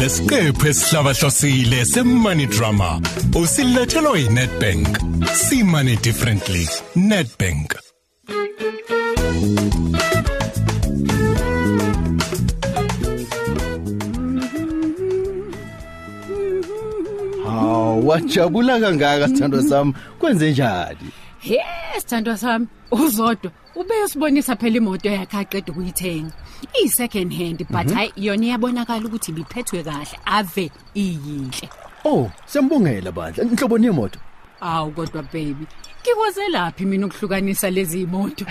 lesiqephu esihlabahlosile semoney drama. Usilethelwa yiNetbank see money differently. Netbank Haw wajabula kangaka sithandwa sami. Kwenze njani? He sithandwa sami. Uzodwa. Ube usibonisa phela imoto yakhe aqeda ukuyithenga. I second hand but hayi yona iyabonakala ukuthi ibiphethwe kahle ave iyinhle. Oh siyambongela bandla inhlobo nemoto awu kodwa baby ngikwaze laphi mina ukuhlukanisa lezi imoto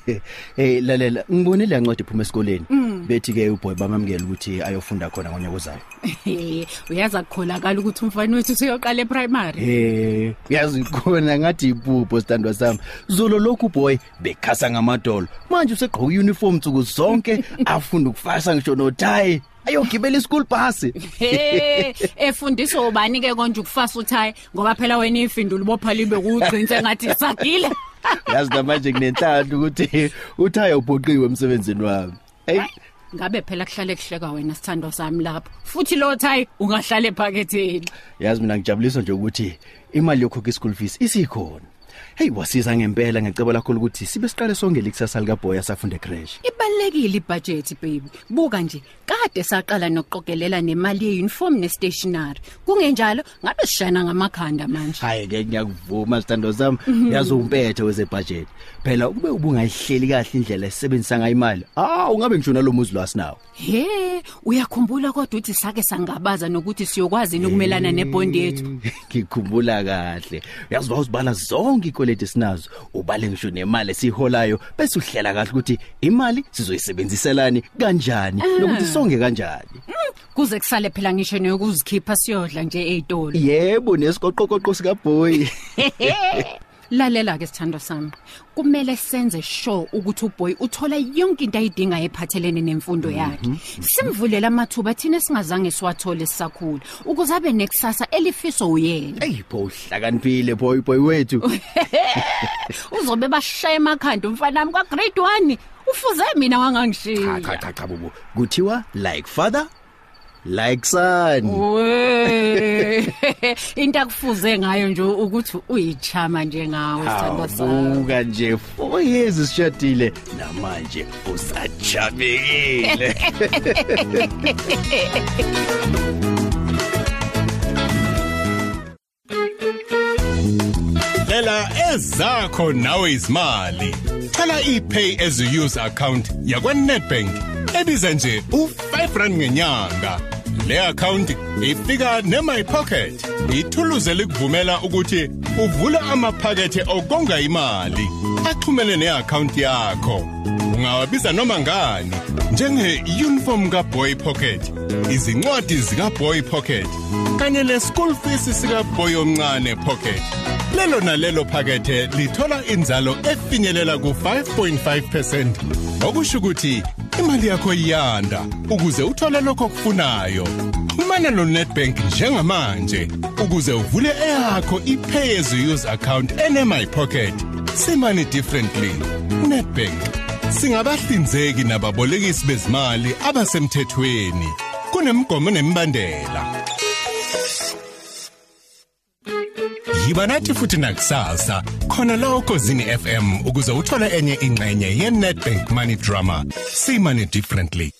Hey lalela ngibonile yancwadi iphuma esikoleni. Bethi ke uboy bamamukela ukuthi ayofunda khona ngonyaka ozayo He, uyaza kukholakala ukuthi umfana wethu useyoqala eprimary. Eh yazi khona ngathi iphupho sithandwa sami. Zolo lokhu boy bekhasa ngamadolo. Manje usegqoka uniform nsuku zonke afunda ukufasa ngisho no tie ayogibela ischool bus He, efundiswa ubani ke konje ukufasa uthayi ngoba phela wena ifindula ubopha libe kugcinze ngathi sagile. yazi namanje kunenhlanhla ukuthi uthaya ubhoqiwe emsebenzini wami hey Ngabe phela kuhlale kuhleka wena sithando sami lapho. Futhi lo thayi ungahlala ephaketheni. yazi mina ngijabuliswa nje ukuthi imali yokhokha ischool fees isikhona hey wasiza ngempela ngiceba lakho ukuthi sibe siqale sonke likusasa lika boy asafunde crash Ibalekile ibudget baby. Buka nje kade saqala nokuqokelela nemali yeuniform nestationery. Kungenjalo ngabe sishana ngamakhanda manje. hayi ke ngiyakuvuma sithando sami yazi umpethe weze budget phela ube ubungayihleli kahle indlela esebenzisa ngayo imali ah ungabe ngisho nalomuzi lo asinawo He, uyakhumbula kodwa uthi sake sangabaza nokuthi siyokwazi ukumelana nebond yethu. ngikhumbula kahle yazi wawuzibala zonke ikweleti sinazo ubale ngisho nemali esiholayo bese uhlela kahle ukuthi imali sizoyisebenziselani kanjani nokuthi sonke kanjani. Kuze kusale phela ngisho neyokuzikhipha siyodla nje ezitolo. yebo nesiqoqoqoqo sika boy Lalela ke sithando sami. Kumele senze sure ukuthi uboy uthola yonke into ayidinga ephathelene nemfundo yakhe. Simvulela amathuba thina singazange siwathole sisakhula ukuze abe nekusasa elifiso uyena. hey bo hlakaniphile boy boy wethu Uzobe bashaya emakhanda umfana wami kwa grade 1. Ufuze mina cha wangangishiya. cha cha cha bubu kuthiwa like father like son We into akufuze ngayo nje ukuthi uyichama njengawe sithando sami. Abuka nje 4 years sishadile namanje usajabekile Lela ezakho nawe izimali. Thala iPay as you use account yakwa Nedbank ebiza nje u5 ngenyanga. Le account ifika neMy Pocket. Ithuluze likuvumela ukuthi uvule amaphakethe okonga imali. Axhumene neaccount yakho. Ungawabiza noma ngani njenge uniform ka Boy Pocket, izincwadi zika Boy Pocket kanye le school fees sika Boy omncane Pocket. Lelo nalelo phakethe lithola inzalo efinyelela ku 5.5% okusho ukuthi imali yakho iyanda ukuze uthole lokho okufunayo. Xhumana no Nedbank njengamanje ukuze uvule eyakho iPay as you use account ene My Pocket. Simani differently. Nedbank. Singabahlinzeki nababolekisi bezimali abasemthethweni. Kunemgomo nemibandela. Yiba nathi futhi nakusasa khona la ukozini FM ukuze uthole enye ingxenye ye Nedbank Money Drama. See money differently.